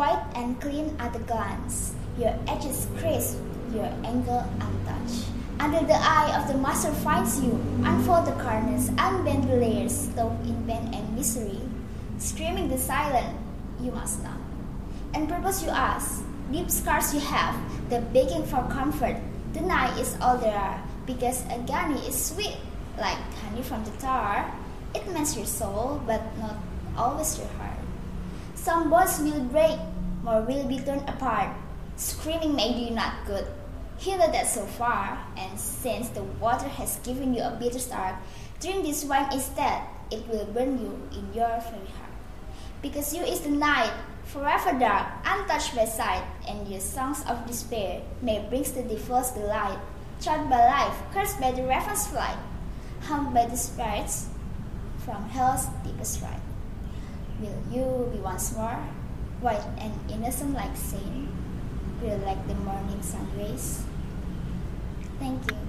and clean at a glance, your edges crisp, your angle untouched. Under the eye of the master finds you, unfold the corners, unbend the layers, stove in pain and misery. Screaming the silent, you must not. And purpose you ask, deep scars you have, the begging for comfort, the night is all there are, because agony is sweet, like honey from the tar. It mends your soul, but not always your heart. Some bonds will break, more will be torn apart. Screaming made you not good. Heal that so far, and since the water has given you a bitter start, drink this wine instead. It will burn you in your very heart. Because you is the night, forever dark, untouched by sight, and your songs of despair may bring the devil's delight. Trod by life, cursed by the raven's flight, harmed by the spirits from hell's deepest rite. Will you be once more white and innocent like saint, Will like the morning sun rays? Thank you.